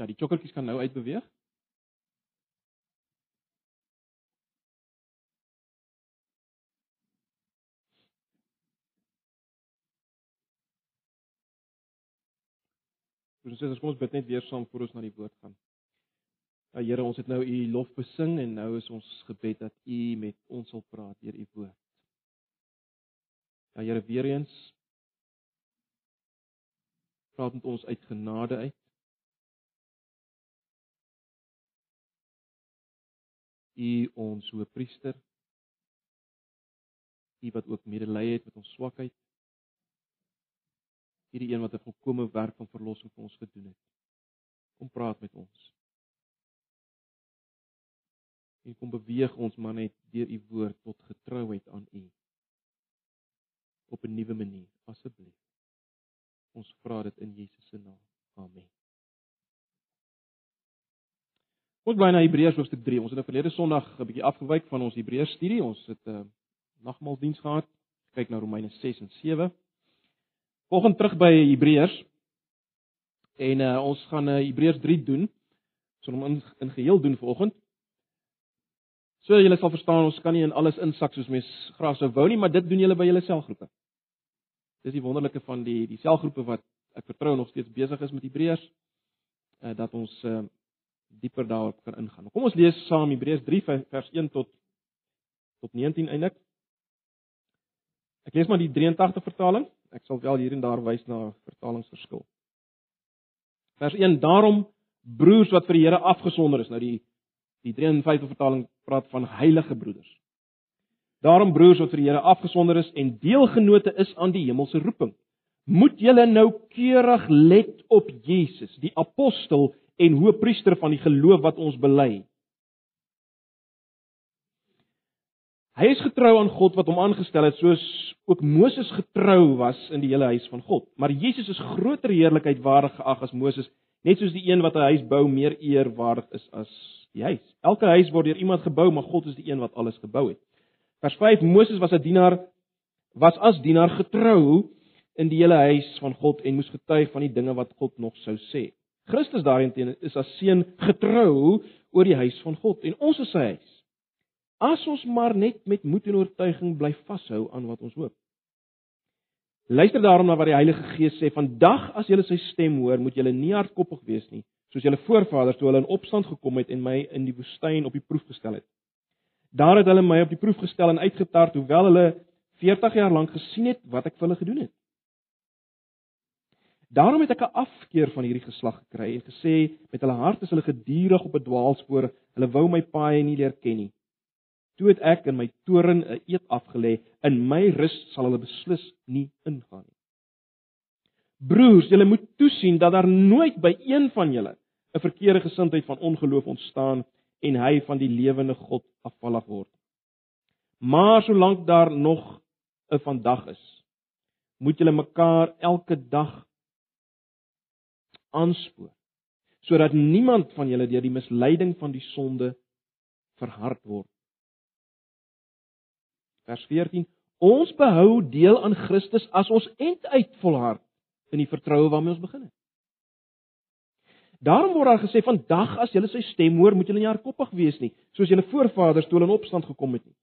Ja, die chokkertjies kan nou uitbeweeg. Ons sê ons kom ons bid net weer saam voor ons na die woord gaan. Ja Here, ons het nou u lof besing en nou is ons gebed dat u met ons wil praat deur u woord. Ja Here, weer eens praat met ons uit genade uit. U ons hoëpriester. U wat ook medelee het met ons swakheid hierdie een wat 'n volkomme werk van verlossing vir ons gedoen het. Kom praat met ons. En kom beweeg ons maar net deur u woord tot getrouheid aan u. Op 'n nuwe manier, asseblief. Ons vra dit in Jesus se naam. Amen. Ons bly na Hebreërs hoofstuk 3. Ons het nou verlede Sondag 'n bietjie afgewyk van ons Hebreërs studie. Ons het 'n uh, nagmaaldiens gehad. Kyk na Romeine 6 en 7. Volgens terug by Hebreërs. En uh, ons gaan uh, Hebreërs 3 doen. Ons gaan hom in, in geheel doen vanoggend. So julle sal verstaan, ons kan nie in alles insak soos mens graag sou wou nie, maar dit doen julle by julle selgroepe. Dis die wonderlike van die die selgroepe wat ek vertrou nog steeds besig is met Hebreërs uh, dat ons uh, dieper daarop kan ingaan. Kom ons lees saam Hebreërs 3 vers 1 tot tot 19 eintlik. Ek lees maar die 83 vertaling. Ek sal wel hier en daar wys na vertalingsverskil. Vers 1: Daarom broers wat vir die Here afgesonder is. Nou die die 53 vertaling praat van heilige broeders. Daarom broers wat vir die Here afgesonder is en deelgenote is aan die hemelse roeping, moet julle nou keurig let op Jesus, die apostel en hoëpriester van die geloof wat ons bely. Hy is getrou aan God wat hom aangestel het, soos ook Moses getrou was in die hele huis van God. Maar Jesus is groter heerlikheid waardig geag as Moses, net soos die een wat 'n huis bou meer eer waardig is as huis. Elke huis word deur iemand gebou, maar God is die een wat alles gebou het. Vers 5: Moses was 'n dienaar was as dienaar getrou in die hele huis van God en moes getuig van die dinge wat God nog sou sê. Christus daarteenoor is as seun getrou oor die huis van God en ons is sy huis. As ons maar net met moed en oortuiging bly vashou aan wat ons hoop. Luister daarom na wat die Heilige Gees sê: "Vandag as julle sy stem hoor, moet julle nie hardkoppig wees nie, soos julle voorvaders toe hulle in opstand gekom het en my in die woestyn op die proef gestel het. Daar het hulle my op die proef gestel en uitgetart, hoewel hulle 40 jaar lank gesien het wat ek vir hulle gedoen het. Daarom het ek 'n afkeer van hierdie geslag gekry en gesê met hulle hart is hulle gedurig op 'n dwaalspoor, hulle wou my paaie nie leer ken nie. Toe het ek in my toren 'n eed afgelê, in my rus sal hulle beslis nie ingaan nie. Broers, julle moet toesien dat daar nooit by een van julle 'n verkeerde gesindheid van ongeloof ontstaan en hy van die lewende God afvallig word. Maar solank daar nog 'n vandag is, moet julle mekaar elke dag aanspoor sodat niemand van julle deur die misleiding van die sonde verhard word Vers 14: Ons behou deel aan Christus as ons end uit volhard in die vertroue waarmee ons begin het. Daarom word daar gesê vandag as julle sy stem hoor, moet julle nie hardkoppig wees nie, soos julle voorvaders toe hulle in opstand gekom het nie.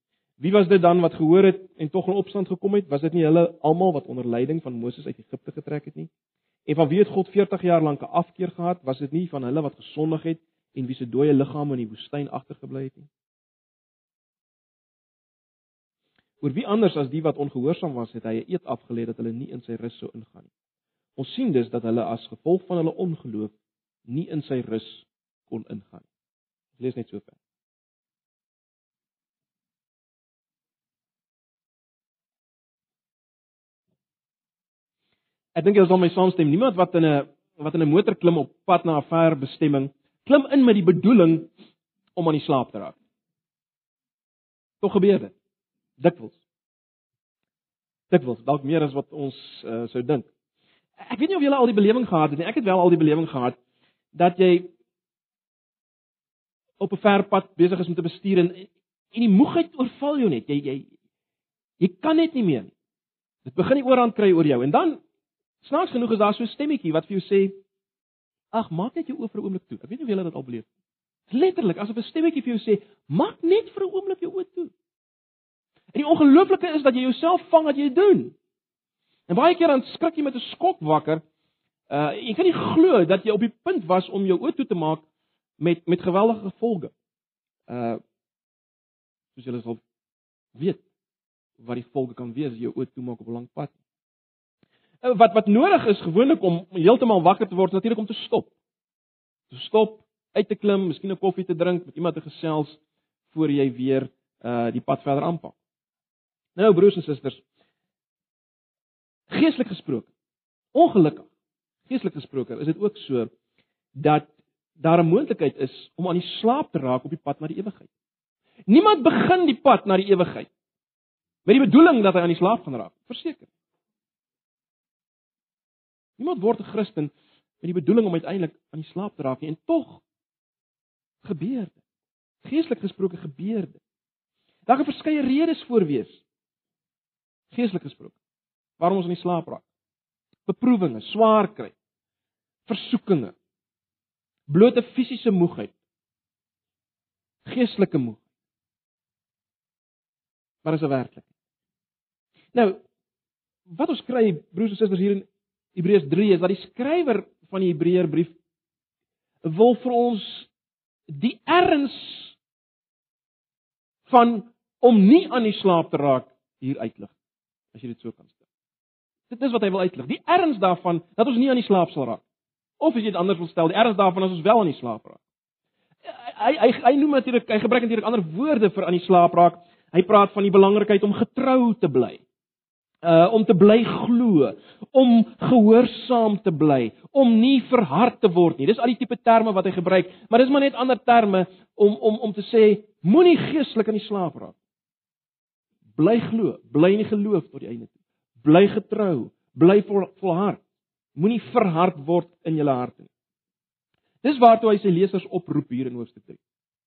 Wie was dit dan wat gehoor het en tog in opstand gekom het? Was dit nie hulle almal wat onder leiding van Moses uit Egipte getrek het nie? En van wie het God 40 jaar lank 'n afkeer gehad? Was dit nie van hulle wat gesondig het en wie se dooie liggame in die woestyn agtergebly het nie? Oor wie anders as die wat ongehoorsaam was, het hy 'n eed afgelê dat hulle nie in sy rus sou ingaan nie. Ons sien dus dat hulle as gevolg van hulle ongeloof nie in sy rus kon ingaan nie. Lees net so ver. Ek dink jy sal my saamstem, niemand wat in 'n wat in 'n motor klim op pad na 'n ver bestemming, klim in met die bedoeling om aan die slaap te raak. Tog gebeur dit dikwels. Dikwels, dalk meer as wat ons uh, sou dink. Ek weet nie of julle al die belewing gehad het nie. Ek het wel al die belewing gehad dat jy op 'n ver pad besig is om te bestuur en en die moegheid oorval jou net. Jy jy jy kan net nie meer nie. Dit begin die oorhand kry oor jou en dan snaaks genoeg is daar so 'n stemmetjie wat vir jou sê Ag, maak net jou oë vir 'n oomblik toe. Ek weet nie of julle dit al beleef nie. Letterlik, asof 'n stemmetjie vir jou sê, maak net vir 'n oomblik jou oë toe. En die ongelooflike is dat jy jouself vang wat jy doen. En baie keer dan skrik jy met 'n skok wakker. Uh jy kan nie glo dat jy op die punt was om jou oë toe te maak met met geweldige gevolge. Uh soos julle sal weet wat die gevolge kan wees as jy jou oë toemaak op 'n lang pad. Uh, wat wat nodig is gewoonlik om heeltemal wakker te word natuurlik om te stop. Te stop, uit te klim, miskien 'n koffie te drink, met iemand te gesels voor jy weer uh die pad verder aanpak. Nou broers en susters, geestelik gesproke, ongelukkig, geestelik gesproke, is dit ook so dat daar 'n moontlikheid is om aan die slaap te raak op die pad na die ewigheid. Niemand begin die pad na die ewigheid met die bedoeling dat hy aan die slaap gaan raak, verseker. Niemand word 'n Christen met die bedoeling om uiteindelik aan die slaap te raak nie en tog gebeur dit. Geestelik gesproke gebeur dit. Daar kan verskeie redes voor wees geestelik gesproke. Waarom ons in die slaap raak. Beproewinge, swaar kry. Versoekinge. Blote fisiese moegheid. Geestelike moeg. Maar is 'n werklikheid. Nou, wat ons kry broers en susters hier in Hebreërs 3 is dat die skrywer van die Hebreërbrief wil vir ons die erns van om nie aan die slaap te raak hier uitlig as jy dit so kan stel. Dit is wat hy wil uitlig. Die erns daarvan dat ons nie aan die slaap sal raak. Of as jy dit anders wil stel, die erns daarvan as ons wel aan die slaap raak. Hy hy hy noem natuurlik hy gebruik natuurlik ander woorde vir aan die slaap raak. Hy praat van die belangrikheid om getrou te bly. Uh om te bly glo, om gehoorsaam te bly, om nie verhard te word nie. Dis al die tipe terme wat hy gebruik, maar dis maar net ander terme om om om te sê moenie geestelik aan die slaap raak. Bly glo, bly in die geloof tot die einde toe. Bly getrou, bly vol, volhard. Moenie verhard word in jou harte nie. Dis waartoe hy sy lesers oproep hier in hoofstuk 3.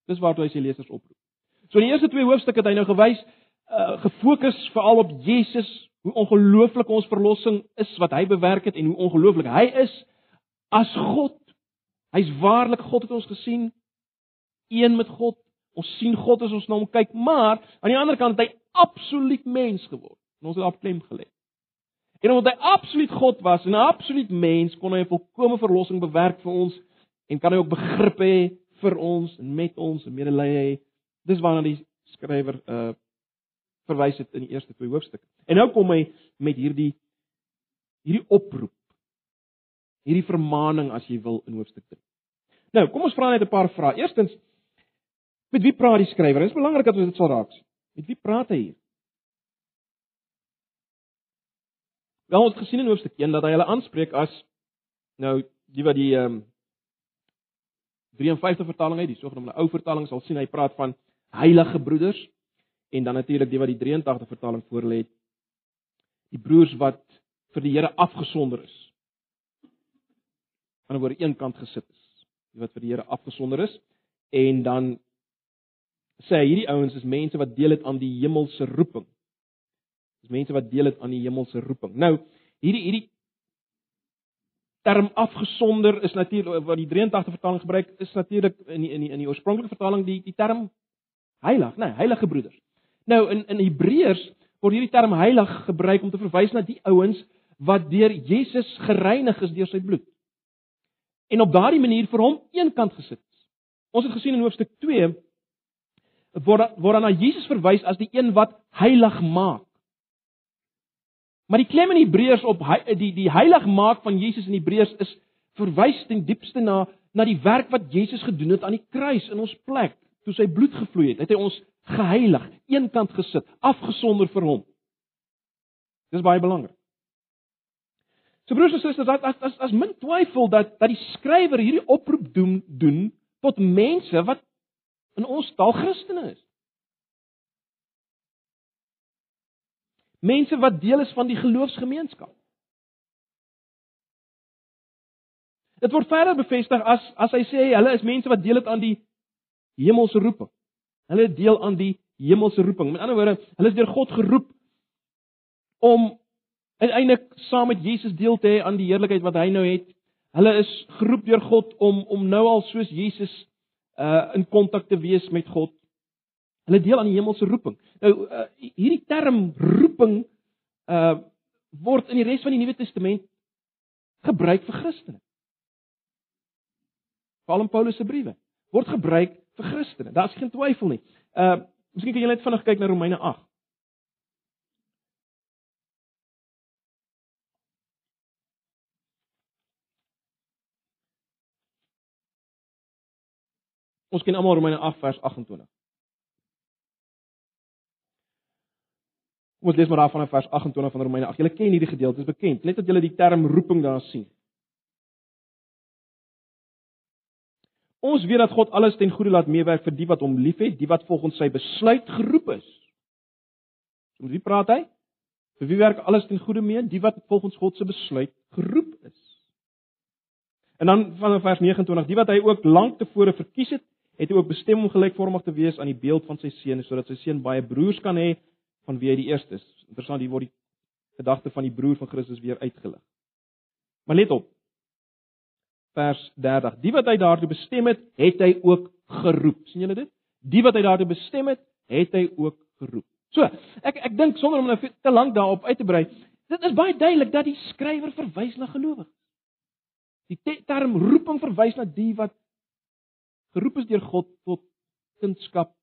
Dis waartoe hy sy lesers oproep. So in die eerste twee hoofstukke het hy nou gewys uh gefokus veral op Jesus, hoe ongelooflik ons verlossing is wat hy bewerk het en hoe ongelooflik hy is as God. Hy's waarlik God het ons gesien, een met God. Ons sien God as ons na hom kyk, maar aan die ander kant het hy absoluut mens geword. En ons het op klem gelê. En omdat hy absoluut God was en 'n absoluut mens, kon hy 'n volkomme verlossing bewerk vir ons en kan hy ook begrip hê vir ons en met ons en medelee hê. Dis waarna die skrywer uh verwys het in die eerste twee hoofstukke. En nou kom hy met hierdie hierdie oproep. Hierdie vermaaning as jy wil in hoofstuk 3. Nou, kom ons vra net 'n paar vrae. Eerstens, met wie praat die skrywer? Dit is belangrik dat ons dit sal raak. Met wie praat hy hier? Wel ons gesien in hoofstuk 1 dat hy hulle aanspreek as nou die wat die ehm um, 53 vertaling het, die sogenaamde ou vertaling sal sien hy praat van heilige broeders en dan natuurlik die wat die 83 vertaling voorlê het die broers wat vir die Here afgesonder is. Aan ander een kant gesit is, die wat vir die Here afgesonder is en dan sê hy hierdie ouens is mense wat deel het aan die hemelse roeping. Dis mense wat deel het aan die hemelse roeping. Nou, hierdie hierdie term afgesonder is natuurlik wat die 83 vertaling gebruik is natuurlik in die, in die in die oorspronklike vertaling die die term heilig, nee, heilige broeders. Nou in in Hebreërs word hierdie term heilig gebruik om te verwys na die ouens wat deur Jesus gereinig is deur sy bloed. En op daardie manier vir hom eenkant gesit is. Ons het gesien in hoofstuk word word na Jesus verwys as die een wat heilig maak. Maar die klem in Hebreërs op die die heilig maak van Jesus in Hebreërs is verwys ten diepste na na die werk wat Jesus gedoen het aan die kruis in ons plek toe sy bloed gevloei het. Het hy ons geheilig, eenkant gesit, afgesonder vir hom. Dis baie belangrik. So broers en susters, as as as min twyfel dat dat die skrywer hierdie oproep doen doen tot mense wat in ons taal Christene is. Mense wat deel is van die geloofsgemeenskap. Dit word verder bevestig as as hy sê hulle is mense wat deel het aan die hemelse roeping. Hulle deel aan die hemelse roeping. Met ander woorde, hulle is deur God geroep om uiteindelik saam met Jesus deel te hê aan die heerlikheid wat hy nou het. Hulle is geroep deur God om om nou al soos Jesus uh in kontak te wees met God. Hulle deel aan die hemelse roeping. Nou uh, hierdie term roeping uh word in die res van die Nuwe Testament gebruik vir Christene. Veral in Paulus se briewe word gebruik vir Christene. Daar's geen twyfel nie. Uh miskien kan julle net vinnig kyk na Romeine 8. Ons ken almal Romeine 8 vers 28. Kom ons lees maar daar van vers 28 van Romeine 8. Julle ken hierdie gedeelte, dit is bekend. Net dat julle die term roeping daar sien. Ons weet dat God alles ten goeie laat meewerk vir die wat hom liefhet, die wat volgens sy besluit geroep is. Met wie praat hy? Vir wie werk alles ten goeie mee? Die wat volgens God se besluit geroep is. En dan van vers 29, die wat hy ook lank tevore verkies het, het hy ook bestem om gelykvormig te wees aan die beeld van sy seun, sodat sy seun baie broers kan hê van wie hy die eerste is. Interessant, hier word die gedagte van die broer van Christus weer uitgelig. Maar let op. Vers 30. Die wat hy daartoe bestem het, het hy ook geroep. sien julle dit? Die wat hy daartoe bestem het, het hy ook geroep. So, ek ek dink sonder om nou te lank daarop uit te brei, dit is baie duidelik dat die skrywer verwys na gelowiges. Die term roeping verwys na die wat geroep is deur God tot kindskap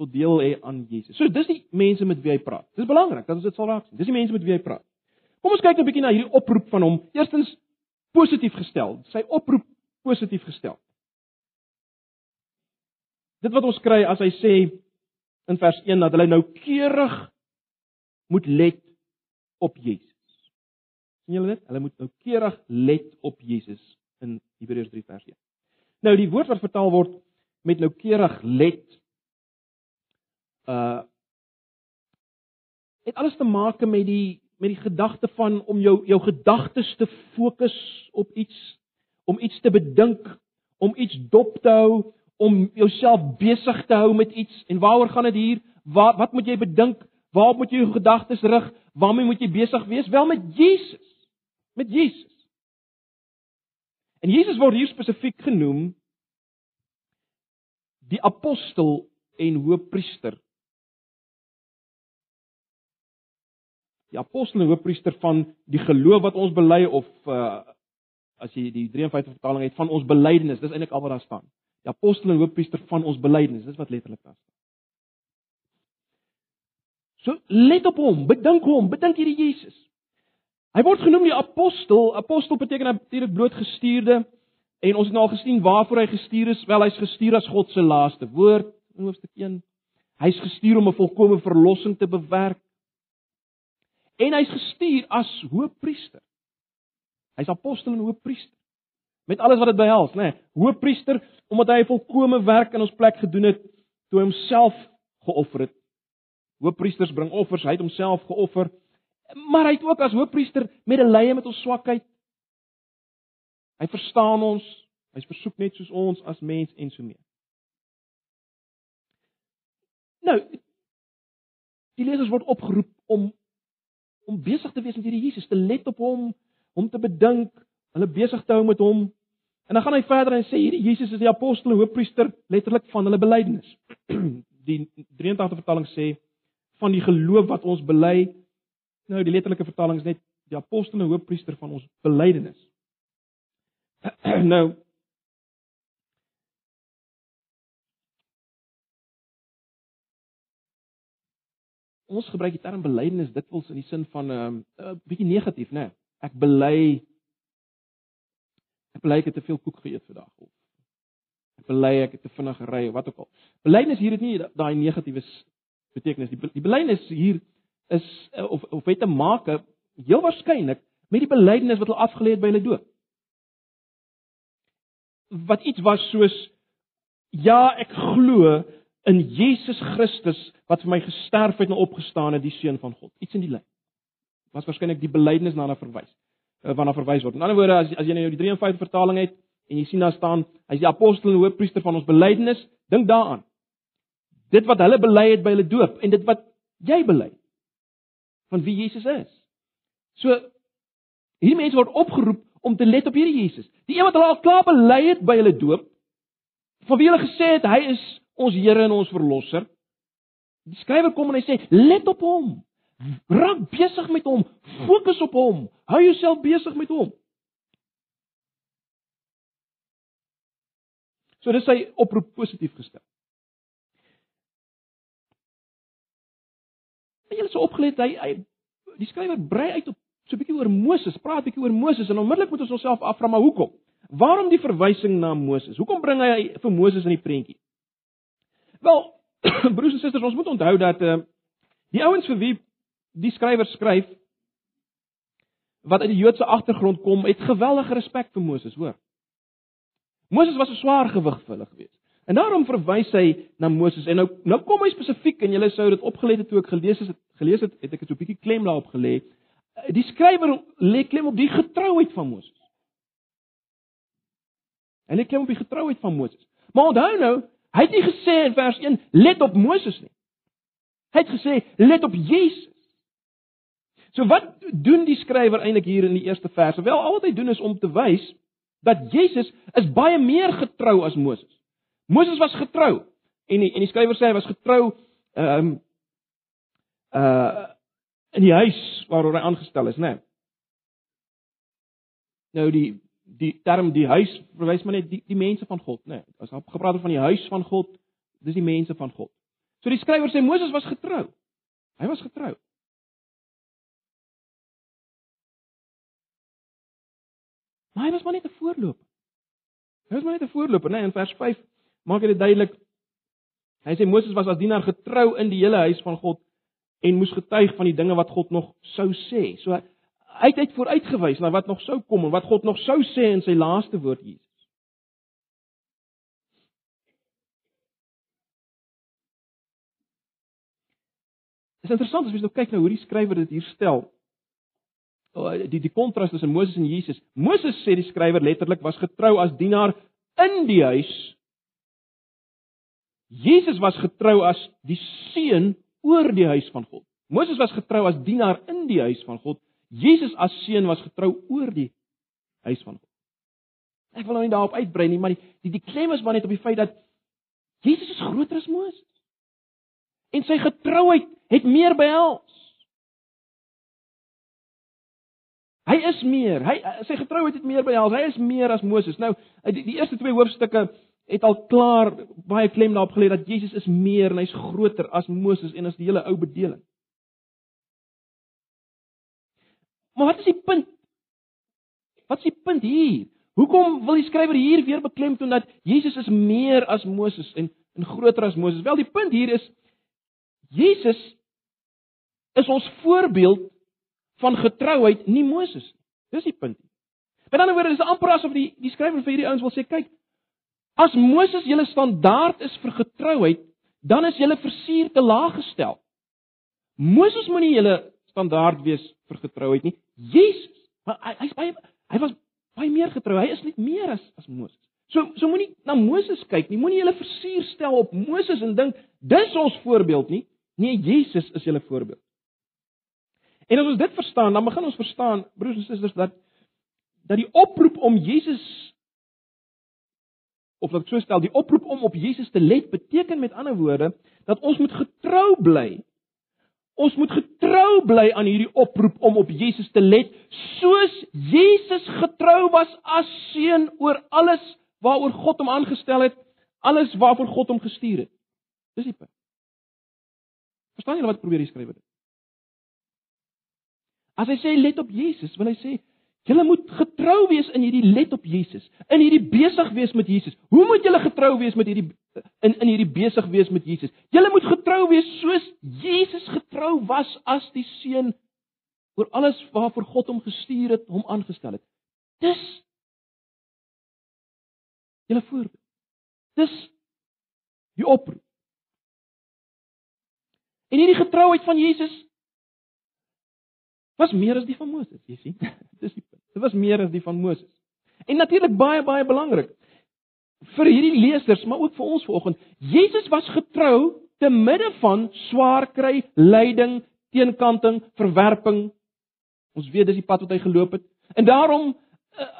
tot deel hê aan Jesus. So dis die mense met wie hy praat. Dis belangrik dat ons dit sal raak sien. Dis die mense met wie hy praat. Kom ons kyk 'n bietjie na hierdie oproep van hom. Eerstens positief gestel. Sy oproep positief gestel. Dit wat ons kry as hy sê in vers 1 dat hulle nou keurig moet let op Jesus. sien julle dit? Hulle moet nou keurig let op Jesus in Hebreërs 3 vers 1. Nou die woord wat vertaal word met nou keurig let uh het alles te maak met die met die gedagte van om jou jou gedagtes te fokus op iets, om iets te bedink, om iets dop te hou, om jouself besig te hou met iets. En waaroor gaan dit hier? Wat wat moet jy bedink? Waarop moet jy jou gedagtes rig? Waarmee moet jy besig wees? Wel met Jesus. Met Jesus. En Jesus word hier spesifiek genoem die apostel en hoëpriester die apostel en hoofpriester van die geloof wat ons bely of uh as jy die 53 vertaling het van ons belydenis, dis eintlik al wat daar staan. Die apostel en hoofpriester van ons belydenis, dis wat letterlik daar staan. So let op hom, bedink hom, bedink hierdie Jesus. Hy word genoem die apostel. Apostel beteken natuurlik blootgestuurde en ons het nou al gesien waarvoor hy gestuur is. Wel, hy's gestuur as God se laaste woord in hoofstuk 1. Hy's gestuur om 'n volkomme verlossing te bewerk en hy's gestuur as hoëpriester. Hy's apostel en hoëpriester. Met alles wat dit behels, nê? Nee, hoëpriester omdat hy 'n volkomme werk in ons plek gedoen het toe hy homself geoffer het. Hoëpriesters bring offers, hy het homself geoffer. Maar hy het ook as hoëpriester medelee met ons swakheid. Hy verstaan ons. Hy's versoek net soos ons as mens en so meer. Nou, die lesers word opgeroep om om besig te wees met hierdie Jesus, te let op hom, hom te bedink, hulle besig te hou met hom. En dan gaan hy verder en sê hierdie Jesus is die apostel en hoofpriester letterlik van hulle belydenis. Die 83 vertaling sê van die geloof wat ons bely. Nou die letterlike vertaling is net die apostel en hoofpriester van ons belydenis. nou ons gebruik die term belydenis dikwels in die sin van 'n um, uh, bietjie negatief, né? Nee. Ek bely ek bely ek het te veel koek geëet vandag of ek bely ek het te vinnig gery of wat ook al. Belydenis hier het nie daai negatiewe betekenis. Die, die belydenis hier is uh, of of het te maak heel waarskynlik met die belydenis wat hulle afgelê het by hulle doop. Wat iets was soos ja, ek glo in Jesus Christus wat vir my gesterf het en opgestaan het, die seun van God. Iets in die lyn. Was waarskynlik die belydenis na 'n verwys. Eh, waarna verwys word. In ander woorde, as as jy nou die 53 vertaling het en jy sien daar staan, hy's die apostel en hoofpriester van ons belydenis, dink daaraan. Dit wat hulle bely het by hulle doop en dit wat jy bely van wie Jesus is. So hierdie mense word opgeroep om te let op hierdie Jesus. Die een wat hulle al klaar bely het by hulle doop, van wie hulle gesê het hy is ons Here en ons verlosser. Die skrywer kom en hy sê, "Let op hom. Raak besig met hom. Fokus op hom. Hou jouself besig met hom." So dis sy oproep positief gestel. Jy het so opgelet hy hy die skrywer brei uit op so 'n bietjie oor Moses, praat 'n bietjie oor Moses en onmiddellik moet ons onsself afvra maar hoekom? Waarom die verwysing na Moses? Hoekom bring hy vir Moses in die prentjie? Wel, broers en susters, ons moet onthou dat uh die ouens vir wie die skrywer skryf wat uit die Joodse agtergrond kom, het geweldige respek vir Moses, hoor. Moses was 'n swaar gewig vir hulle gewees. En daarom verwys hy na Moses en nou nou kom hy spesifiek en julle sou dit opgelet het toe ek gelees het, gelees het, het ek dit so 'n bietjie klem daarop gelê. Die skrywer lê klem op die getrouheid van Moses. Hy lê klem op die getrouheid van Moses. Maar onthou nou, Hy het nie gesê in vers 1 let op Moses nie. Hy het gesê let op Jesus. So wat doen die skrywer eintlik hier in die eerste vers? Wel al wat hy doen is om te wys dat Jesus is baie meer getrou as Moses. Moses was getrou en die, en die skrywer sê hy was getrou ehm um, uh in die huis waaroor hy aangestel is, né? Nee. Nou die die term die huis verwys maar net die die mense van God, né? Nee, as ons gepraat het van die huis van God, dis die mense van God. So die skrywer sê Moses was getrou. Hy was getrou. Maar hy was maar net 'n voorloper. Hy was maar net 'n voorloper, né? Nee, in vers 5 maak hy dit duidelik. Hy sê Moses was as dienaar getrou in die hele huis van God en moes getuig van die dinge wat God nog sou sê. So het uit vooruitgewys na wat nog sou kom en wat God nog sou sê in sy laaste woord Jesus. Dit is interessant as jy nou kyk na hoe die skrywer dit hier stel. Die die kontras tussen Moses en Jesus. Moses sê die skrywer letterlik was getrou as dienaar in die huis. Jesus was getrou as die seun oor die huis van God. Moses was getrou as dienaar in die huis van God. Jesus as seun was getrou oor die huis van God. Ek wil nou nie daarop uitbrei nie, maar die die, die klem is maar net op die feit dat Jesus is groter as Moses. En sy getrouheid het meer behels. Hy is meer. Hy sy getrouheid het meer behels. Hy is meer as Moses. Nou, die, die eerste twee hoofstukke het al klaar baie klem daarop gelê dat Jesus is meer en hy's groter as Moses en as die hele ou bedeling. Maar wat is die punt? Wat is die punt hier? Hoekom wil die skrywer hier weer beklemtoon dat Jesus is meer as Moses en en groter as Moses? Wel, die punt hier is Jesus is ons voorbeeld van getrouheid, nie Moses nie. Dis die punt. Met ander woorde, dis amper asof die die skrywer vir hierdie ouens wil sê, kyk, as Moses julle standaard is vir getrouheid, dan is julle versuur te laag gestel. Moses moenie julle standaard wees vir getrouheid nie. Jesus, maar hy hy's baie hy was baie meer getrou. Hy is net meer as as Moses. So so moenie na Moses kyk nie. Moenie julle versuur stel op Moses en dink dis ons voorbeeld nie. Nee, Jesus is julle voorbeeld. En as ons dit verstaan, dan begin ons verstaan, broers en susters, dat dat die oproep om Jesus of wat so stel, die oproep om op Jesus te let beteken met ander woorde dat ons moet getrou bly Ons moet getrou bly aan hierdie oproep om op Jesus te let, soos Jesus getrou was as seun oor alles waaroor God hom aangestel het, alles waarvoor God hom gestuur het. Dis die punt. Verstaan julle wat probeer hy skryf? As hy sê let op Jesus, wil hy sê Julle moet getrou wees in hierdie let op Jesus, in hierdie besig wees met Jesus. Hoe moet julle getrou wees met hierdie in in hierdie besig wees met Jesus? Julle moet getrou wees soos Jesus getrou was as die seun oor alles waarvoor God hom gestuur het, hom aangestel het. Dis julle voorbeeld. Dis die oproep. En hierdie getrouheid van Jesus was meer as die van Moses, jy sien. Dis die Dit was meer as die van Moses. En natuurlik baie baie belangrik vir hierdie lesers, maar ook vir ons vanoggend. Jesus was getrou te midde van swaar kry, lyding, teenkanting, verwerping. Ons weet dis die pad wat hy geloop het. En daarom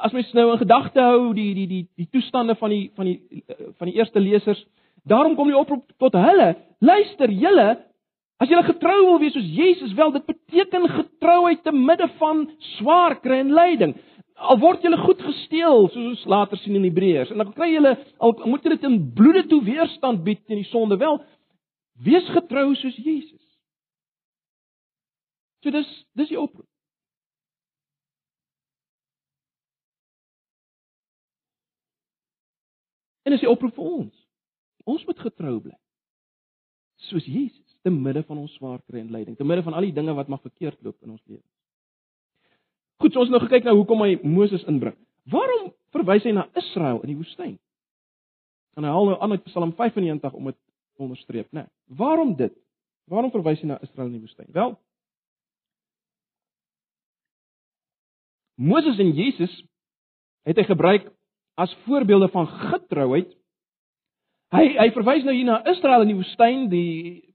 as mens nou in gedagte hou die die die die toestande van die van die van die eerste lesers, daarom kom die oproep tot hulle, luister julle, as julle getrou wil wees soos Jesus wel, dit beteken getrouheid te midde van swaar kry en lyding. Al word julle goed gesteel, soos ons later sien in Hebreërs, en dan kry julle al moet julle dit in bloede toe weerstand bied teen die sonde wel, wees getrou soos Jesus. So dis dis die oproep. En dis die oproep vir ons. Ons moet getrou bly. Soos Jesus, te midde van ons swaar kry en lyding, te midde van al die dinge wat mag verkeerd loop in ons lewe. Goed, so ons nou gekyk na hoekom hy Moses inbring. Waarom verwys hy na Israel in die woestyn? En hy haal nou aan uit Psalm 95 om dit te onderstreep, né? Nee, waarom dit? Waarom verwys hy na Israel in die woestyn? Wel, Moses en Jesus het hy gebruik as voorbeelde van getrouheid. Hy hy verwys nou hier na Israel in die woestyn, die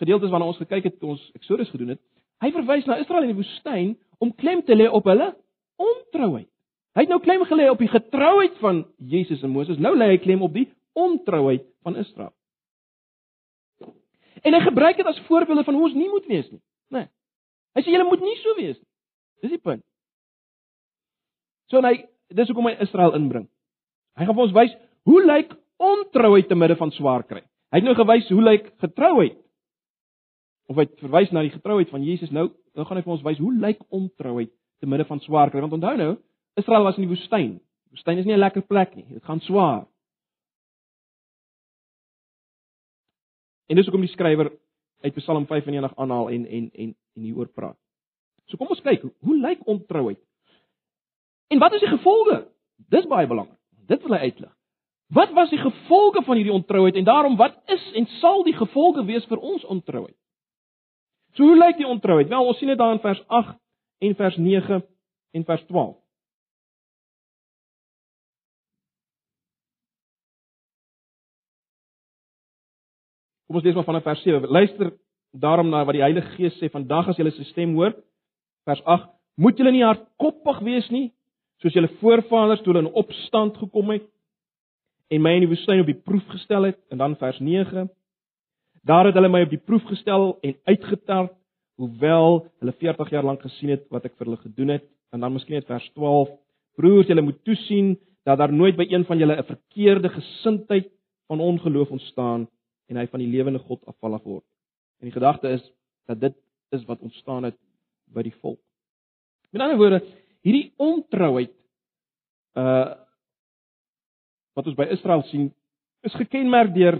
gedeeltes waarna ons gekyk het toe ons Exodus gedoen het. Hy verwys na Israel in die woestyn om klem te lê op hulle ontrouheid. Hy het nou klem gelê op die getrouheid van Jesus en Moses. Nou lê hy klem op die ontrouheid van Israel. En hy gebruik dit as voorbeelde van hoe ons nie moet wees nie, né? Nee. Hy sê julle moet nie so wees nie. Dis die punt. So en hy dis hoekom hy Israel inbring. Hy gaan vir ons wys hoe lyk ontrouheid te midde van swaar kry. Hy het nou gewys hoe lyk getrouheid. Of hy verwys na die getrouheid van Jesus nou, nou gaan hy vir ons wys hoe lyk ontrouheid te midde van swaar kry. Want onthou nou, Israel was in die woestyn. Die woestyn is nie 'n lekker plek nie. Dit gaan swaar. En dis hoekom die skrywer uit Psalm 95 aanhaal en en en en hieroor praat. So kom ons kyk, hoe, hoe lyk ontrouheid? En wat is die gevolge? Dis baie belangrik. Dit wil hy uitlig. Wat was die gevolge van hierdie ontrouheid en daarom wat is en sal die gevolge wees vir ons ontrouheid? So hoe lyk die ontrouheid? Wel, ons sien dit daar in vers 8 en vers 9 en vers 12. Kom ons lees maar vanaf vers 7. Luister daarom na wat die Heilige Gees sê vandag as jy sy stem hoor. Vers 8: Moet julle nie hardkoppig wees nie, soos julle voorvaders toe hulle in opstand gekom het en my in die woestyn op die proef gestel het en dan vers 9 daar het hulle my op die proef gestel en uitgetart hoewel hulle 40 jaar lank gesien het wat ek vir hulle gedoen het. En dan miskien net vers 12 broers julle moet toesien dat daar nooit by een van julle 'n verkeerde gesindheid van ongeloof ontstaan en hy van die lewende God afvallig word. En die gedagte is dat dit is wat ontstaan het by die volk. Met ander woorde hierdie ontrouheid uh wat ons by Israel sien is gekenmerk deur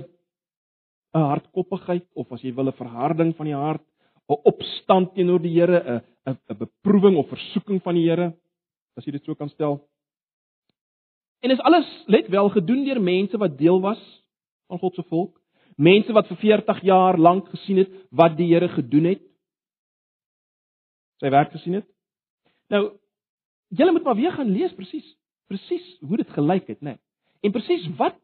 'n hardkoppigheid of as jy wil 'n verharding van die hart, 'n opstand teenoor die Here, 'n 'n 'n beproewing of versoeking van die Here, as jy dit so kan stel. En is alles let wel gedoen deur mense wat deel was van God se volk, mense wat vir 40 jaar lank gesien het wat die Here gedoen het. Sy werk gesien het. Nou, Julle moet maar weer gaan lees presies, presies hoe dit gelyk het, né? Nee. En presies wat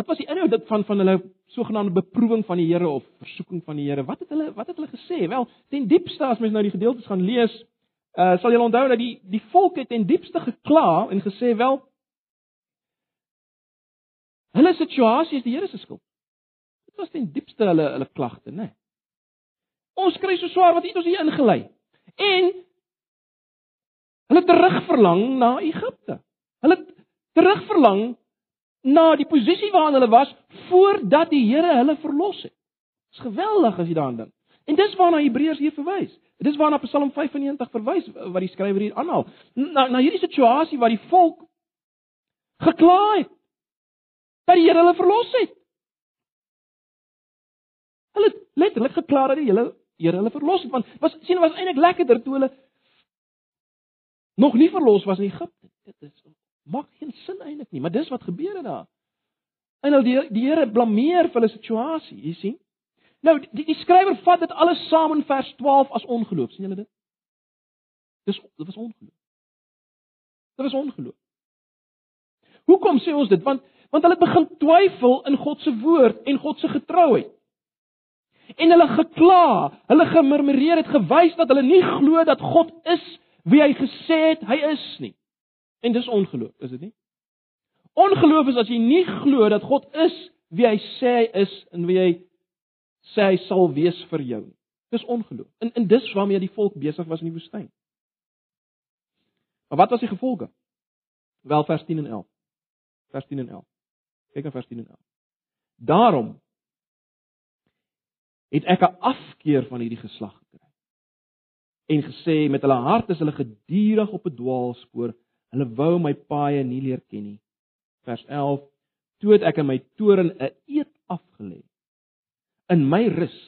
wat was die inhoud dit van van hulle sogenaamde beproewing van die Here of versoeking van die Here? Wat het hulle wat het hulle gesê? Wel, ten diepste as mens nou die gedeeltes gaan lees, uh sal julle onthou dat die die volk het ten diepste gekla en gesê wel hulle situasie is die Here se skuld. Dit was ten diepste hulle hulle klagte, né? Nee. Ons kry so swaar wat het ons hier ingelei. En Hulle terugverlang na Egipte. Hulle terugverlang na die posisie waarin hulle was voordat die Here hulle verlos het. Dit is geweldig as jy daaraan dink. En dis waarna Hebreërs hier verwys. Dis waarna Psalm 95 verwys wat die skrywer hier aanhaal. Na na hierdie situasie waar die volk gekla het dat die Here hulle verlos het. Hulle het letterlik gekla dat die Here hulle verlos het want was sien was eintlik lekkerder toe hulle nog nie verlos was in Egipte. Dit is maak geen sin eintlik nie, maar dis wat gebeur het daar. En nou die die Here blameer vir hulle situasie, jy sien? Nou die, die skrywer vat dit alles saam in vers 12 as ongeloof, sien julle dit? Dis dit was ongeloof. Dit was ongeloof. Hoekom sê ons dit? Want want hulle begin twyfel in God se woord en God se getrouheid. En hulle gekla, hulle gemurmureer het gewys dat hulle nie glo dat God is wie hy gesê het hy is nie. En dis ongeloof, is dit nie? Ongeloof is as jy nie glo dat God is wie hy sê hy is en wie hy sê hy sal wees vir jou nie. Dis ongeloof. En en dis waarmee die volk besig was in die woestyn. Maar wat was die gevolge? Wel vers 10 en 11. Vers 10 en 11. Kyk na vers 10 en 11. Daarom het ek 'n afkeer van hierdie geslag gekry. En gesê met hulle hart is hulle gedurig op 'n dwaalspoor. Hulle wou my paaie nie leer ken nie. Vers 11: Toe het ek in my toren 'n eed afgelê. In my rus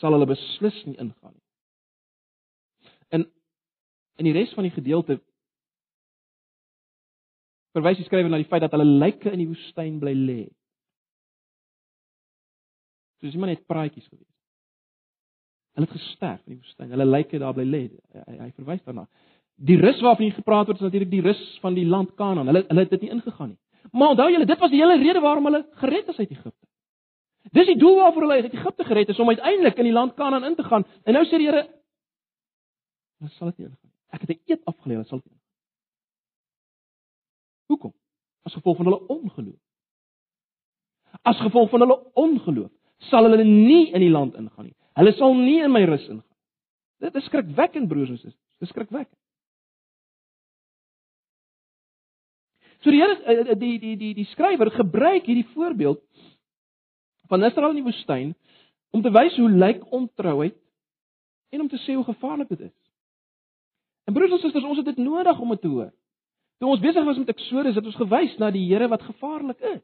sal hulle beslis nie ingaan nie. In in die res van die gedeelte verwys die skrywer na die feit dat hulle lyke in die woestyn bly lê. So dis nie net praatjies gewees. Hulle het gesterf in die woestyn. Hulle lyke daar bly lê. Hy, hy verwys daarna. Die rus waarvan hier gepraat word is natuurlik die rus van die land Kanaan. Hulle hulle het dit nie ingegaan nie. Maar onthou julle, dit was die hele rede waarom hulle gered is uit Egipte. Dis die doel waarvoor hulle uit Egipte gered is om uiteindelik in die land Kanaan in te gaan. En nou sê die Here, "Hulle sal dit nie ingaan nie. Ek het 'n eed afgelê, hulle sal dit nie." Hoekom? As gevolg van hulle ongeloof. As gevolg van hulle ongeloof sal hulle nie in die land ingaan nie. Hulle sal nie in my rus ingaan. Dit is skrikwekkend broers en susters. Dit is skrikwekkend. So die Here eh, eh, die die die die skrywer gebruik hierdie voorbeeld van Israel in die woestyn om te wys hoe lyk ontrouheid en om te sê hoe gevaarlik dit is. En broers en susters, ons het dit nodig om dit te hoor. Toe ons besig was met Eksodus, het ons gewys na die Here wat gevaarlik is.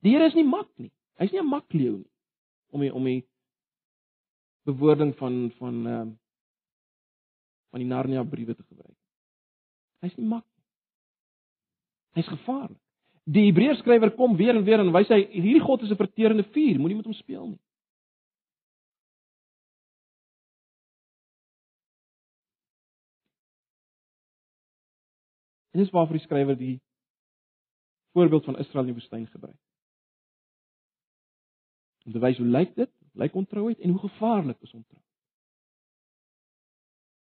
Die Here is nie mak nie. Hy's nie 'n makleeu nie om die, om die bewoording van van ehm uh, van die Narnia briewe te gebruik. Hy's nie mak. Hy's gevaarlik. Die Hebreërs skrywer kom weer en weer en wys hy hierdie God is 'n verterende vuur, moenie met hom speel nie. En dis waarvoor die skrywer die voorbeeld van Israel in die woestyn gebruik. Om te wys hoe lyk dit? Lyk ontrouheid en hoe gevaarlik is ontrou.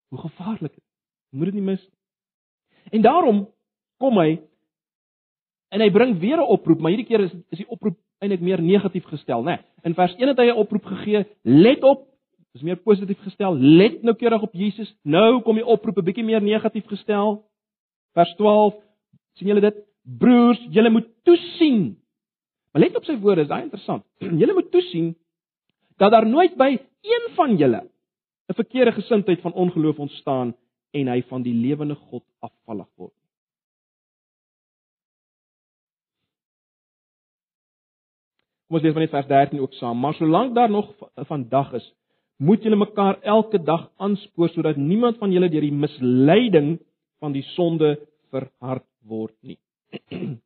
Hoe gevaarlik dit. Moet dit nie mis. En daarom kom hy en hy bring weer 'n oproep, maar hierdie keer is is die oproep eintlik meer negatief gestel, né? Nee, in vers 1 het hy 'n oproep gegee: "Let op." Dis meer positief gestel: "Let nou keurig op Jesus." Nou kom die oproep 'n bietjie meer negatief gestel. Vers 12. sien julle dit? Broers, julle moet toesien Maar let op sy woorde, is daai interessant. Julle moet toesien dat daar nooit by een van julle 'n verkeerde gesindheid van ongeloof ontstaan en hy van die lewende God afvallig word. Kom ons lees van net vers 13 ook saam. Maar solank daar nog vandag is, moet julle mekaar elke dag aanspoor sodat niemand van julle deur die misleiding van die sonde verhard word nie.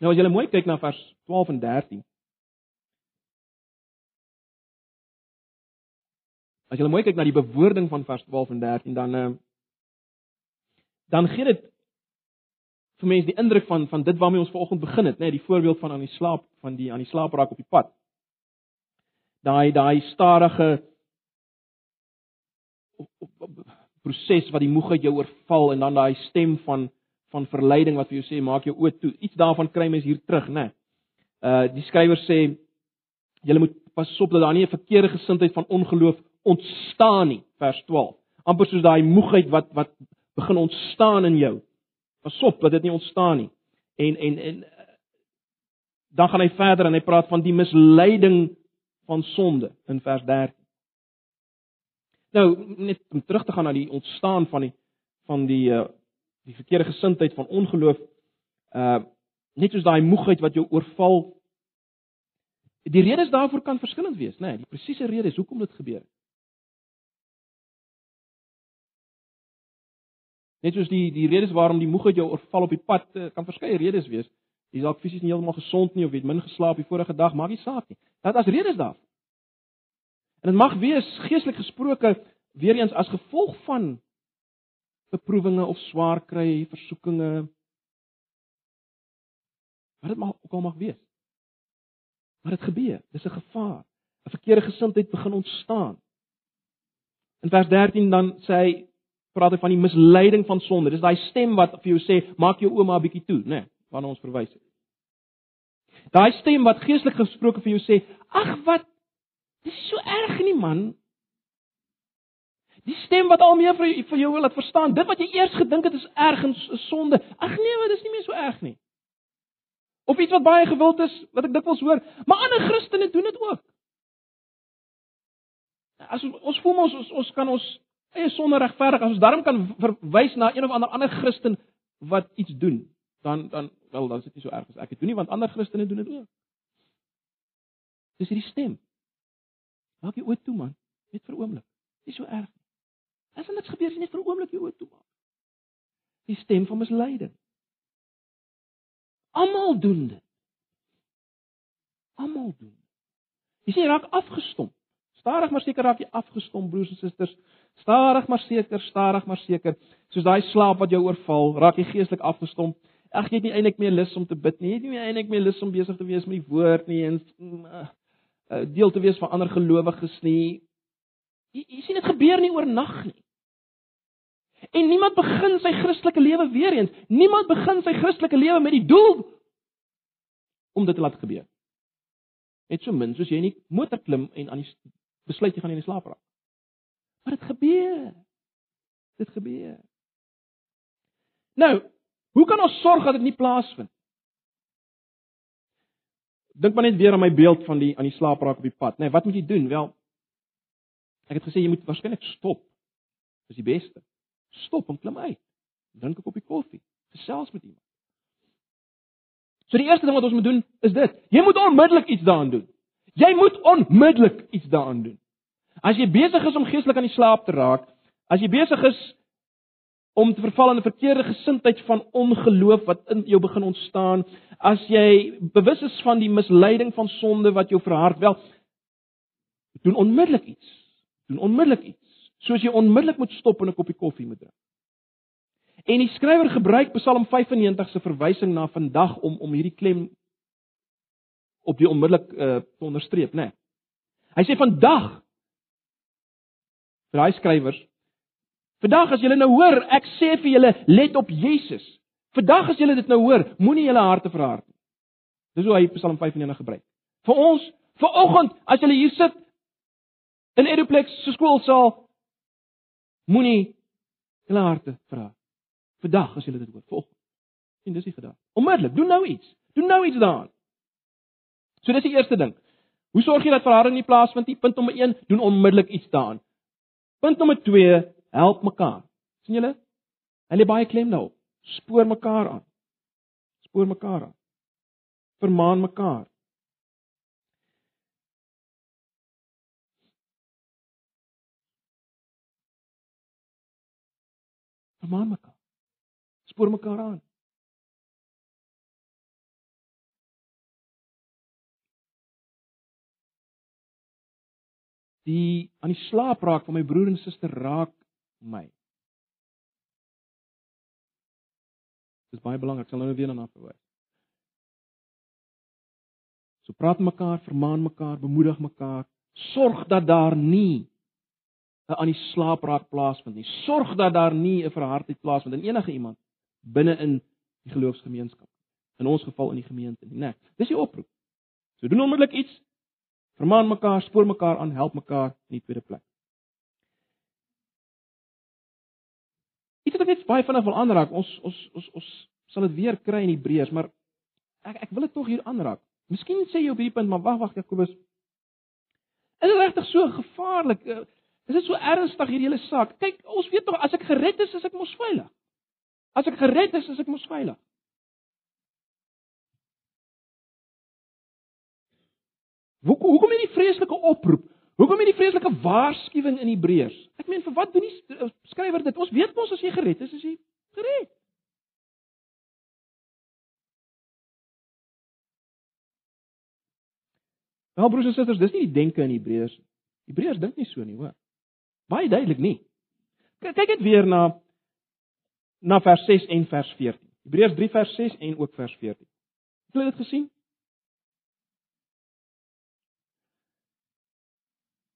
Nou as jy mooi kyk na vers 12 en 13. As jy mooi kyk na die bewoording van vers 12 en 13 dan uh, dan gee dit vir mense die indruk van van dit waarmee ons vanoggend begin het, nê, nee, die voorbeeld van aan die slaap van die aan die slaapraak op die pad. Daai daai stadige proses wat die moegheid jou oorval en dan daai stem van van verleiding wat vir jou sê maak jou oë toe. Iets daarvan kry mens hier terug, né? Uh die skrywer sê jy moet pas op dat daar nie 'n verkeerde gesindheid van ongeloof ontstaan nie, vers 12. amper soos daai moegheid wat wat begin ontstaan in jou. Pas op dat dit nie ontstaan nie. En en en dan gaan hy verder en hy praat van die misleiding van sonde in vers 13. Nou net om terug te gaan na die ontstaan van die van die uh die verkeerde gesindheid van ongeloof uh net soos daai moegheid wat jou oorval die redes daarvoor kan verskillend wees nê nee, die presiese rede is hoekom dit gebeur net soos die die redes waarom die moegheid jou oorval op die pad uh, kan verskeie redes wees jy dalk fisies nie heeltemal gesond nie of jy het min geslaap die vorige dag maak nie saak nie dat as redes daar en dit mag wees geestelik gesproke weer eens as gevolg van beproewinge of swaar kry, versoekinge. Wat dit mag ook al mag wees. Maar dit gebeur, dis 'n gevaar. 'n Verkeerde gesindheid begin ontstaan. In vers 13 dan sê hy praat hy van die misleiding van sonde. Dis daai stem wat vir jou sê, maak jou ouma 'n bietjie toe, né? Nee, waarna ons verwys het. Daai stem wat geestelik gesproke vir jou sê, ag wat dis so erg nie man. Die stem wat al meer vir vir jou wil laat verstaan, dit wat jy eers gedink het is erg en sonde. Ag nee, maar dis nie meer so erg nie. Of iets wat baie gewild is, wat ek dikwels hoor, maar ander Christene doen dit ook. As ons, ons voel ons ons kan ons eie sonde regverdig as ons daarom kan verwys na een of ander ander Christen wat iets doen, dan dan wel dan is dit nie so erg as ek dit doen nie want ander Christene doen dit ook. Dis hierdie stem. Maak jy oop toe man, net vir 'n oomblik. Dis so erg. As dit niks gebeur, is net vir 'n oomblik jy oop toe maak. Die stem van misleiding. Almal doen dit. Almal doen. Jy sê raak afgestomp. Stadig maar seker raak jy afgestomp broers en susters. Stadig maar seker, stadig maar seker. Soos daai slaap wat jou oorval, raak jy geestelik afgestomp. Ag jy het nie eintlik meer lus om te bid nie. Jy het nie eintlik meer lus om besig te wees met die woord nie en uh, deel te wees van ander gelowiges nie. Jy, jy sien dit gebeur nie oornag nie. En niemand begin sy Christelike lewe weer eens. Niemand begin sy Christelike lewe met die doel om dit te laat gebeur. Net so min soos jy nie motor klim en aan die besluit jy gaan in die slaap raak. Maar dit gebeur. Dit gebeur. Nou, hoe kan ons sorg dat dit nie plaasvind? Dink maar net weer aan my beeld van die aan die slaap raak op die pad, nê? Nee, wat moet jy doen? Wel, ek het gesê jy moet waarskynlik stop. Dis die beste. Stop en klim uit. Drink 'n koppie koffie. Gesels met iemand. So die eerste ding wat ons moet doen is dit. Jy moet onmiddellik iets daaraan doen. Jy moet onmiddellik iets daaraan doen. As jy besig is om geestelik aan die slaap te raak, as jy besig is om te verval in 'n verkeerde gesindheid van ongeloof wat in jou begin ontstaan, as jy bewus is van die misleiding van sonde wat jou verhard, wel doen onmiddellik iets. Doen onmiddellik iets soos jy onmiddellik moet stop en 'n koppie koffie moet drink. En die skrywer gebruik Psalm 95 se verwysing na vandag om om hierdie klem op die onmiddellik uh, te onderstreep, né? Nee. Hy sê vandag vir daai skrywers Vandag as julle nou hoor, ek sê vir julle, let op Jesus. Vandag as julle dit nou hoor, moenie julle harte verhard nie. Dis hoe hy Psalm 95 gebruik. Vir ons, vir oggend, as julle hier sit in Edoplex se skoolsaal, Moenie julle harte vra. Vandag as jy dit hoor, volg. En dis die vandag. Onmiddellik, doen nou iets. Doen nou iets daaraan. So dis die eerste ding. Hoe sorg jy dat verharding nie plaasvind nie? Punt nommer 1, doen onmiddellik iets daaraan. Punt nommer 2, help mekaar. sien julle? Hulle baie klem daarop. Spoor mekaar aan. Spoor mekaar aan. Vermaan mekaar. Vermaan mekaar. Spoor mekaar aan. Die aan die slaap raak van my broer en suster raak my. Dit is baie belangrik, ek sal nou weer daarna verwys. So praat mekaar, vermaan mekaar, bemoedig mekaar, sorg dat daar nie 'n aan die slaap raak plaasvind nie. Sorg dat daar nie 'n verhardheid plaasvind in enige iemand binne in die geloofsgemeenskap. In ons geval in die gemeente nie, né? Dis die oproep. So doen onmiddellik iets. Vermaan mekaar, spoor mekaar aan, help mekaar in die tweede plek. Iets wat ek net baie vinnig wil aanraak. Ons ons ons ons sal dit weer kry in Hebreërs, maar ek ek wil dit tog hier aanraak. Miskien sê jy op hierdie punt, maar wag wag Jakobus. Is dit regtig so gevaarlik? Uh, Is dit so ernstig hierdie hele saak? Kyk, ons weet tog as ek gered is, is ek mos veilig. As ek gered is, is ek mos veilig. Hoekom hoekom hierdie vreeslike oproep? Hoekom hierdie vreeslike waarskuwing in Hebreërs? Ek meen vir wat doen die skrywer dit? Ons weet mos as jy gered is, is jy gered. Nou broers en susters, dis nie die denke in Hebreërs. Hebreërs dink nie so nie, hoor. Baie duidelik nie. Kyk net weer na na vers 6 en vers 14. Hebreërs 3 vers 6 en ook vers 14. Het julle dit gesien?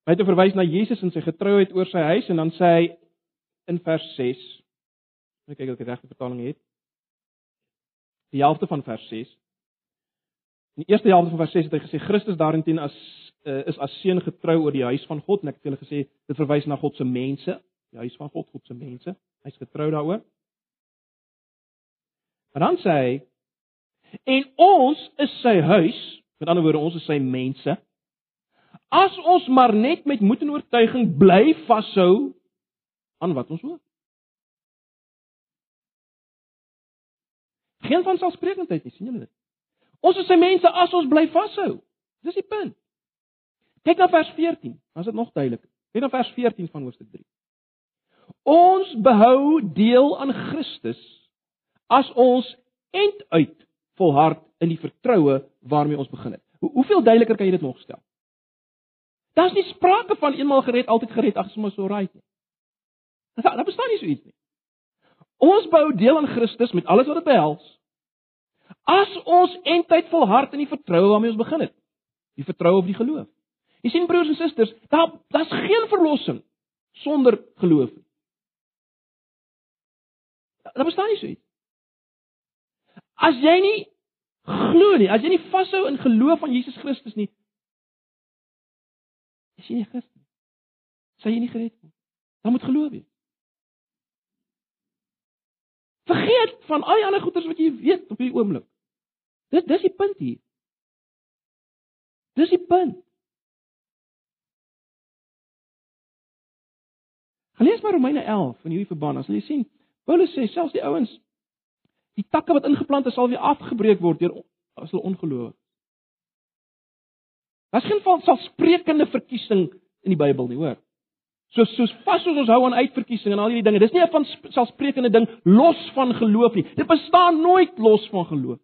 Hy het verwys na Jesus en sy getrouheid oor sy huis en dan sê hy in vers 6. Ek kyk of ek die regte vertaling het. Die helfte van vers 6. In die eerste helfte van vers 6 het hy gesê Christus daarin as uh, is as seun getrou oor die huis van God en ek het hulle gesê dit verwys na God se mense, die huis van God, God se mense. Hy's getrou daaroor. Maar dan sê hy en ons is sy huis, met ander woorde ons is sy mense. As ons maar net met moed en oortuiging bly vashou aan wat ons hoor. Geen van selfsprekendheid nie, sien julle dit? Ons is sy mense as ons bly vashou. Dis die punt. Kyk na vers 14, dan is dit nog duideliker. Kyk na vers 14 van hoofstuk 3. Ons behou deel aan Christus as ons end uit volhard in die vertroue waarmee ons begin het. Hoe, hoeveel duideliker kan jy dit nog stel? Daar's nie sprake van eenmal gered, altyd gered, ag, sommer so right nie. Daar, daar bestaan nie so iets nie. Ons bou deel aan Christus met alles wat dit behels. As ons eintlik volhard in die vertroue waarmee ons begin het. Die vertroue op die geloof. Jy sien broers en susters, daar daar's geen verlossing sonder geloof nie. Daar bestaan nie so iets. As jy nie glo nie, as jy nie vashou in geloof aan Jesus Christus nie, is jy nie Christen. Sal jy nie gered word. Dan moet geloof wees. Vergeet van al die ander goeders wat jy weet op hierdie oomblik. Dit dis die punt hier. Dis die punt. Gelees maar Romeine 11 in hierdie verband. As jy sien, Paulus sê selfs die ouens die takke wat ingeplant is sal weer afgebreek word deur as hulle ongeloof. Daar's geen van selfsprekende verkiesing in die Bybel nie, hoor. Soos soos vas soos ons hou aan uitverkiesing en al hierdie dinge. Dis nie 'n van selfsprekende ding los van geloof nie. Dit bestaan nooit los van geloof.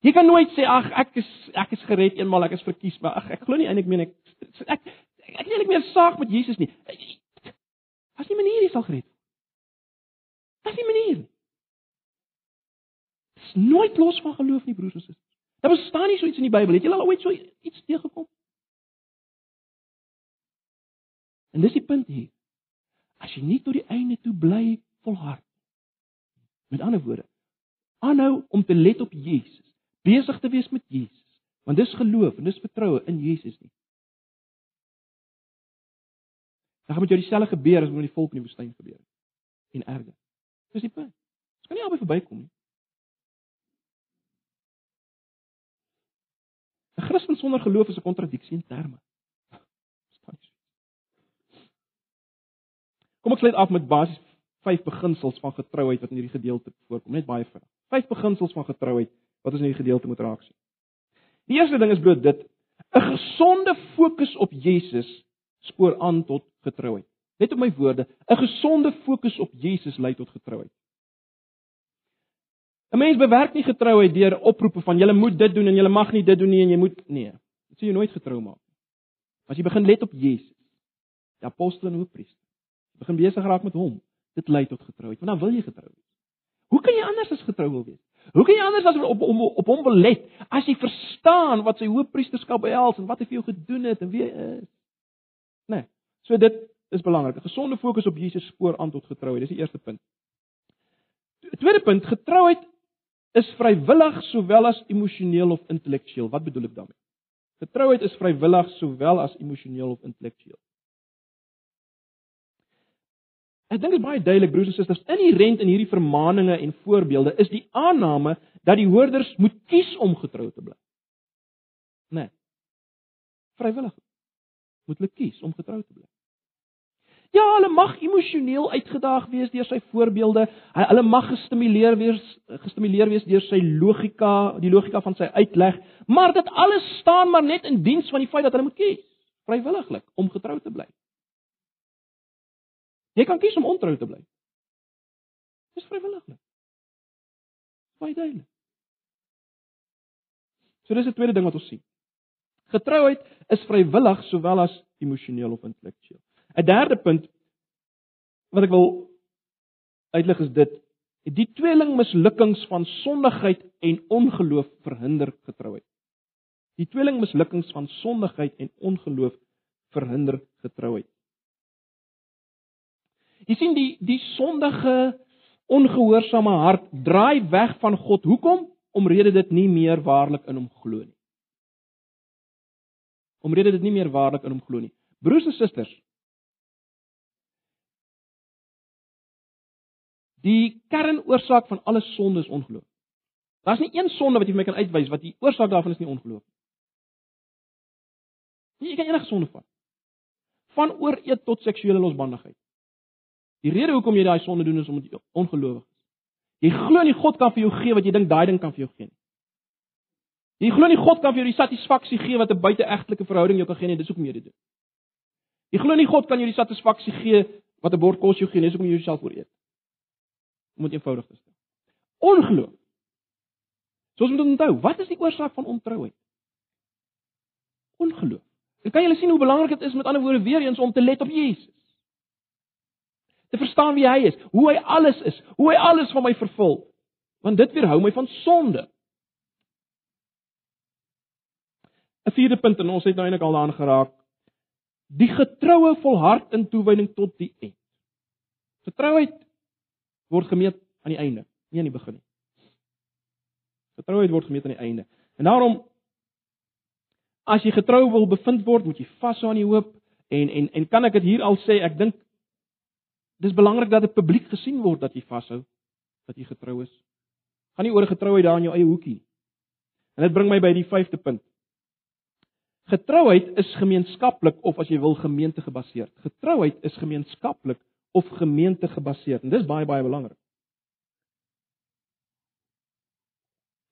Jy kan nooit sê ag ek is ek is gered eenmal ek is verkies maar ag ek glo nie eintlik meen ek ek ek het nie meer saak met Jesus nie. As nie manier jy sal gered. As nie manier. Dis nooit los van geloof nie broers en susters. Daar bestaan nie so iets in die Bybel. Het jy al ooit so iets teëgekom? En dis die punt hier. As jy nie tot die einde toe bly volhard. Met ander woorde, aanhou om te let op Jesus, besig te wees met Jesus, want dis geloof en dis vertroue in Jesus nie. Dan gaan met jou dieselfde gebeur as met die volk in die woestyn gebeur het. En erger. Dis die punt. Dit kan nie albei verbykom nie. 'n Christen sonder geloof is 'n kontradiksie in terme. Kom ek sluit af met basies vyf beginsels van getrouheid wat in hierdie gedeelte voorkom, net baie vinnig. Vyf beginsels van getrouheid wat ons in hierdie gedeelte moet raak sien. Die eerste ding is bloot dit: 'n gesonde fokus op Jesus spoor aan tot getrouheid. Net op my woorde, 'n gesonde fokus op Jesus lei tot getrouheid. 'n Mens bewerk nie getrouheid deur oproepe van jy moet dit doen en jy mag nie dit doen nie en jy moet nee. Dit sê jy nooit getrou maak. As jy begin let op Jesus, die apostel en hoofpriester, begin besig raak met hom, dit lei tot getrouheid. Want dan wil jy getrou wees. Hoe kan jy anders as getrou wil wees? Hoe kan jy anders as op op op hom wil let as jy verstaan wat sy hoofpriesterskap behels en wat hy vir jou gedoen het en wie is? Nee. So dit is belangrik. 'n Gesonde fokus op Jesus spoor aan tot getrouheid. Dis die eerste punt. Tweede punt, getrouheid is vrywillig sowel as emosioneel of intellektueel. Wat bedoel ek daarmee? Getrouheid is vrywillig sowel as emosioneel of intellektueel. Ek dink dit is baie duidelik broers en susters, inherent in hierdie vermaninge en voorbeelde is die aanname dat die hoorders moet kies om getrou te bly. Nee. Vrywillig. Moet hulle kies om getrou te bly. Ja, hulle mag emosioneel uitgedaag wees deur sy voorbeelde. Hulle mag gestimuleer wees, gestimuleer wees deur sy logika, die logika van sy uitleg, maar dit alles staan maar net in diens van die feit dat hulle moet kies, vrywilliglik om getrou te bly. Jy kan kies om ontrou te bly. Dis vrywilliglik. Baie duidelik. So dis die tweede ding wat ons sien. Getrouheid is vrywillig sowel as emosioneel of intellektueel. 'n Derde punt wat ek wil uitlig is dit: die tweeling mislukkings van sondigheid en ongeloof verhinder getrouheid. Die tweeling mislukkings van sondigheid en ongeloof verhinder getrouheid. Jy sien die die sondige ongehoorsame hart draai weg van God. Hoekom? Omrede dit nie meer waarlik in hom glo nie. Omrede dit nie meer waarlik in hom glo nie. Broers en susters, Die kernoorsaak van alle sonde is ongeloof. Daar's nie een sonde wat jy vir my kan uitwys wat die oorsaak daarvan is nie ongeloof nie. Jy kan enige sonde vat. Van ooreet tot seksuele losbandigheid. Die rede hoekom jy daai sonde doen is omdat jy ongelowig is. Jy glo nie God kan vir jou gee wat jy dink daai ding kan vir jou gee nie. Jy glo nie God kan vir jou die satisfaksie gee wat 'n buiteegtelike verhouding jou kan gee nie, dis hoekom jy dit. Jy glo nie God kan jou die satisfaksie gee wat 'n bord kos jou gee nie, dis hoekom jy jouself ooreet om dit eenvoudig te stel. Ongeloof. Soos moet onthou, wat is die oorsaak van ontrouheid? Ongeloof. En kan julle sien hoe belangrik dit is met ander woorde weer eens om te let op Jesus? Te verstaan wie hy is, hoe hy alles is, hoe hy alles van my vervul. Want dit weerhou my van sonde. 'n Vierde punt en ons het nou eintlik al daaraan geraak. Die getroue volhard in toewyding tot die eind. Getrouheid word gemeet aan die einde, nie aan die begin nie. Getrouheid word gemeet aan die einde. En daarom as jy getrou wil bevind word, moet jy vashou aan die hoop en en en kan ek dit hier al sê, ek dink dis belangrik dat dit publiek gesien word dat jy vashou dat jy getrou is. Gaan nie oor getrouheid daar in jou eie hoekie. En dit bring my by die 5de punt. Getrouheid is gemeenskaplik of as jy wil gemeente gebaseerd. Getrouheid is gemeenskaplik of gemeente gebaseerd. En dis baie baie belangrik.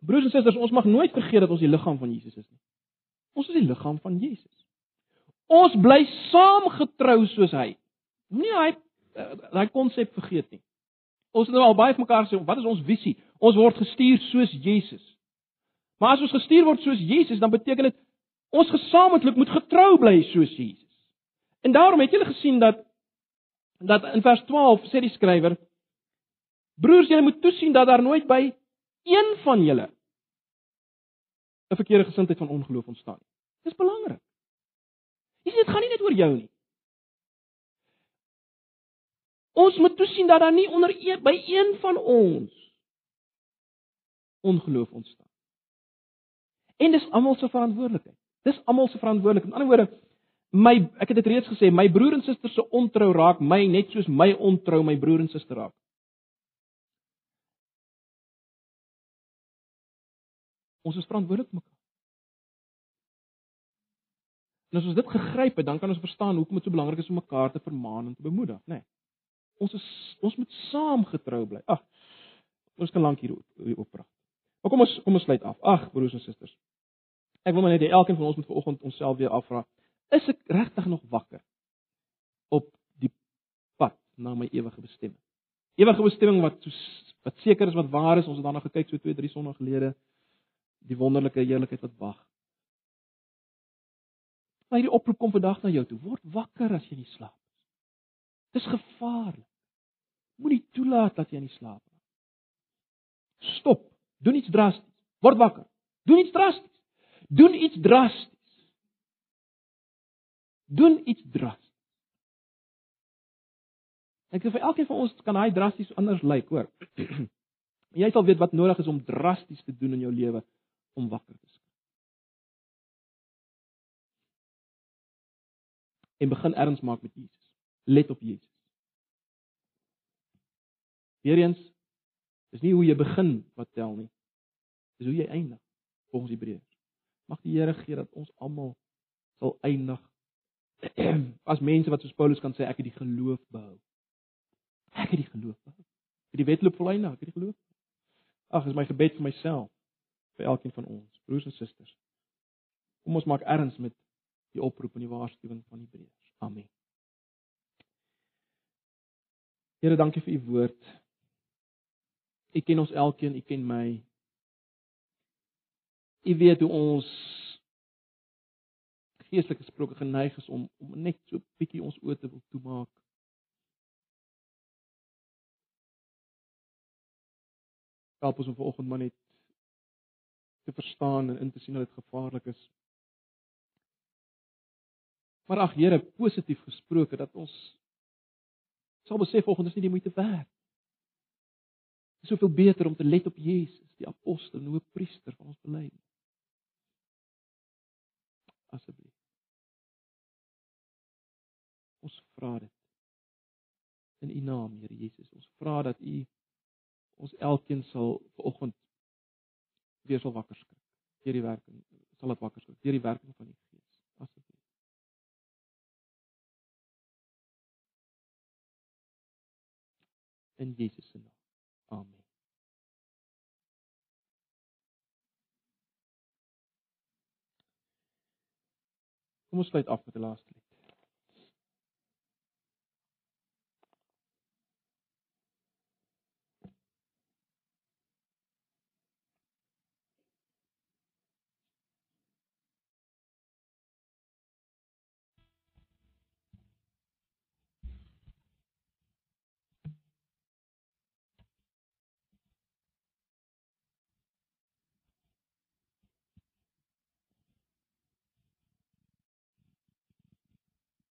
Broers en susters, ons mag nooit vergeet dat ons die liggaam van Jesus is nie. Ons is die liggaam van Jesus. Ons bly saam getrou soos hy. Moenie hy eh, daai konsep vergeet nie. Ons het nou al baie mekaar sê, wat is ons visie? Ons word gestuur soos Jesus. Maar as ons gestuur word soos Jesus, dan beteken dit ons gesamentlik moet getrou bly soos Jesus. En daarom het julle gesien dat dat in vers 12 sê die skrywer broers julle moet toesien dat daar nooit by een van julle 'n verkeerde gesindheid van ongeloof ontstaan nie. Dis belangrik. Dis dit gaan nie net oor jou nie. Ons moet toesien dat daar nie onder een by een van ons ongeloof ontstaan. En dis almal se verantwoordelikheid. Dis almal se verantwoordelikheid. In ander woorde, my ek het dit reeds gesê, my broer en suster se ontrou raak my net soos my ontrou my broer en suster raak. Ons is verantwoordelik vir mekaar. En as ons dit gegryp het, dan kan ons verstaan hoekom dit so belangrik is om mekaar te vermaan en te bemoedig, né? Nee. Ons is ons moet saam getrou bly. Ag, ons kan lank hier hier oppraat. Maar kom ons kom ons sluit af. Ag, broers en susters. Ek wil maar net hê elkeen van ons moet vanoggend onsself weer afvra is ek regtig nog wakker op die pad na my ewige bestemming. Ewige bestemming wat wat seker is wat waar is. Ons het daarna gekyk so 2, 3 sonder gelede die wonderlike heerlikheid wat wag. Maar hierdie oproep kom vandag na jou toe. Word wakker as jy nie slaap nie. Dis gevaarlik. Moenie toelaat dat jy nie slaap nie. Stop. Doen iets drasties. Word wakker. Doen iets drasties. Doen iets drasties doen iets drasties. Ek sê vir elkeen van ons kan hy drasties anders lyk, hoor. jy sal weet wat nodig is om drasties te doen in jou lewe om wakker te skrik. En begin erns maak met Jesus. Let op Jesus. Weereens is nie hoe jy begin wat tel nie. Dis hoe jy eindig volgens Hebreërs. Mag die Here gee dat ons almal sal eindig as mense wat soos Paulus kan sê ek het die geloof behou. Ek het die geloof behou. Ek het die wedloop volëindig, ek het die geloof. Ag, is my gebed vir myself, vir elkeen van ons, broers en susters. Kom ons maak erns met die oproep en die waarskuwing van Hebreërs. Amen. Here, dankie vir u woord. U ken ons elkeen, u ken my. U weet hoe ons geestelik gesproke geneig is om om net so bietjie ons oë te wil toemaak. Help ons om vanoggend maar net te verstaan en in te sien dat dit gevaarlik is. Maar ag Here, positief gesproke dat ons sal besef volgens is nie die moeite werd. Dit is soveel beter om te let op Jesus, die apostel en hoofpriester van ons belydenis. Asseblief. Ons vra dit in U naam, Here Jesus. Ons vra dat U ons elkeen sal vanoggend weer sal wakker skrik. Deur die werking sal dit wakker skrik deur die werking van die Gees. Asseblief. In Jesus se naam. Amen. Kom ons sluit af met 'n laaste lied.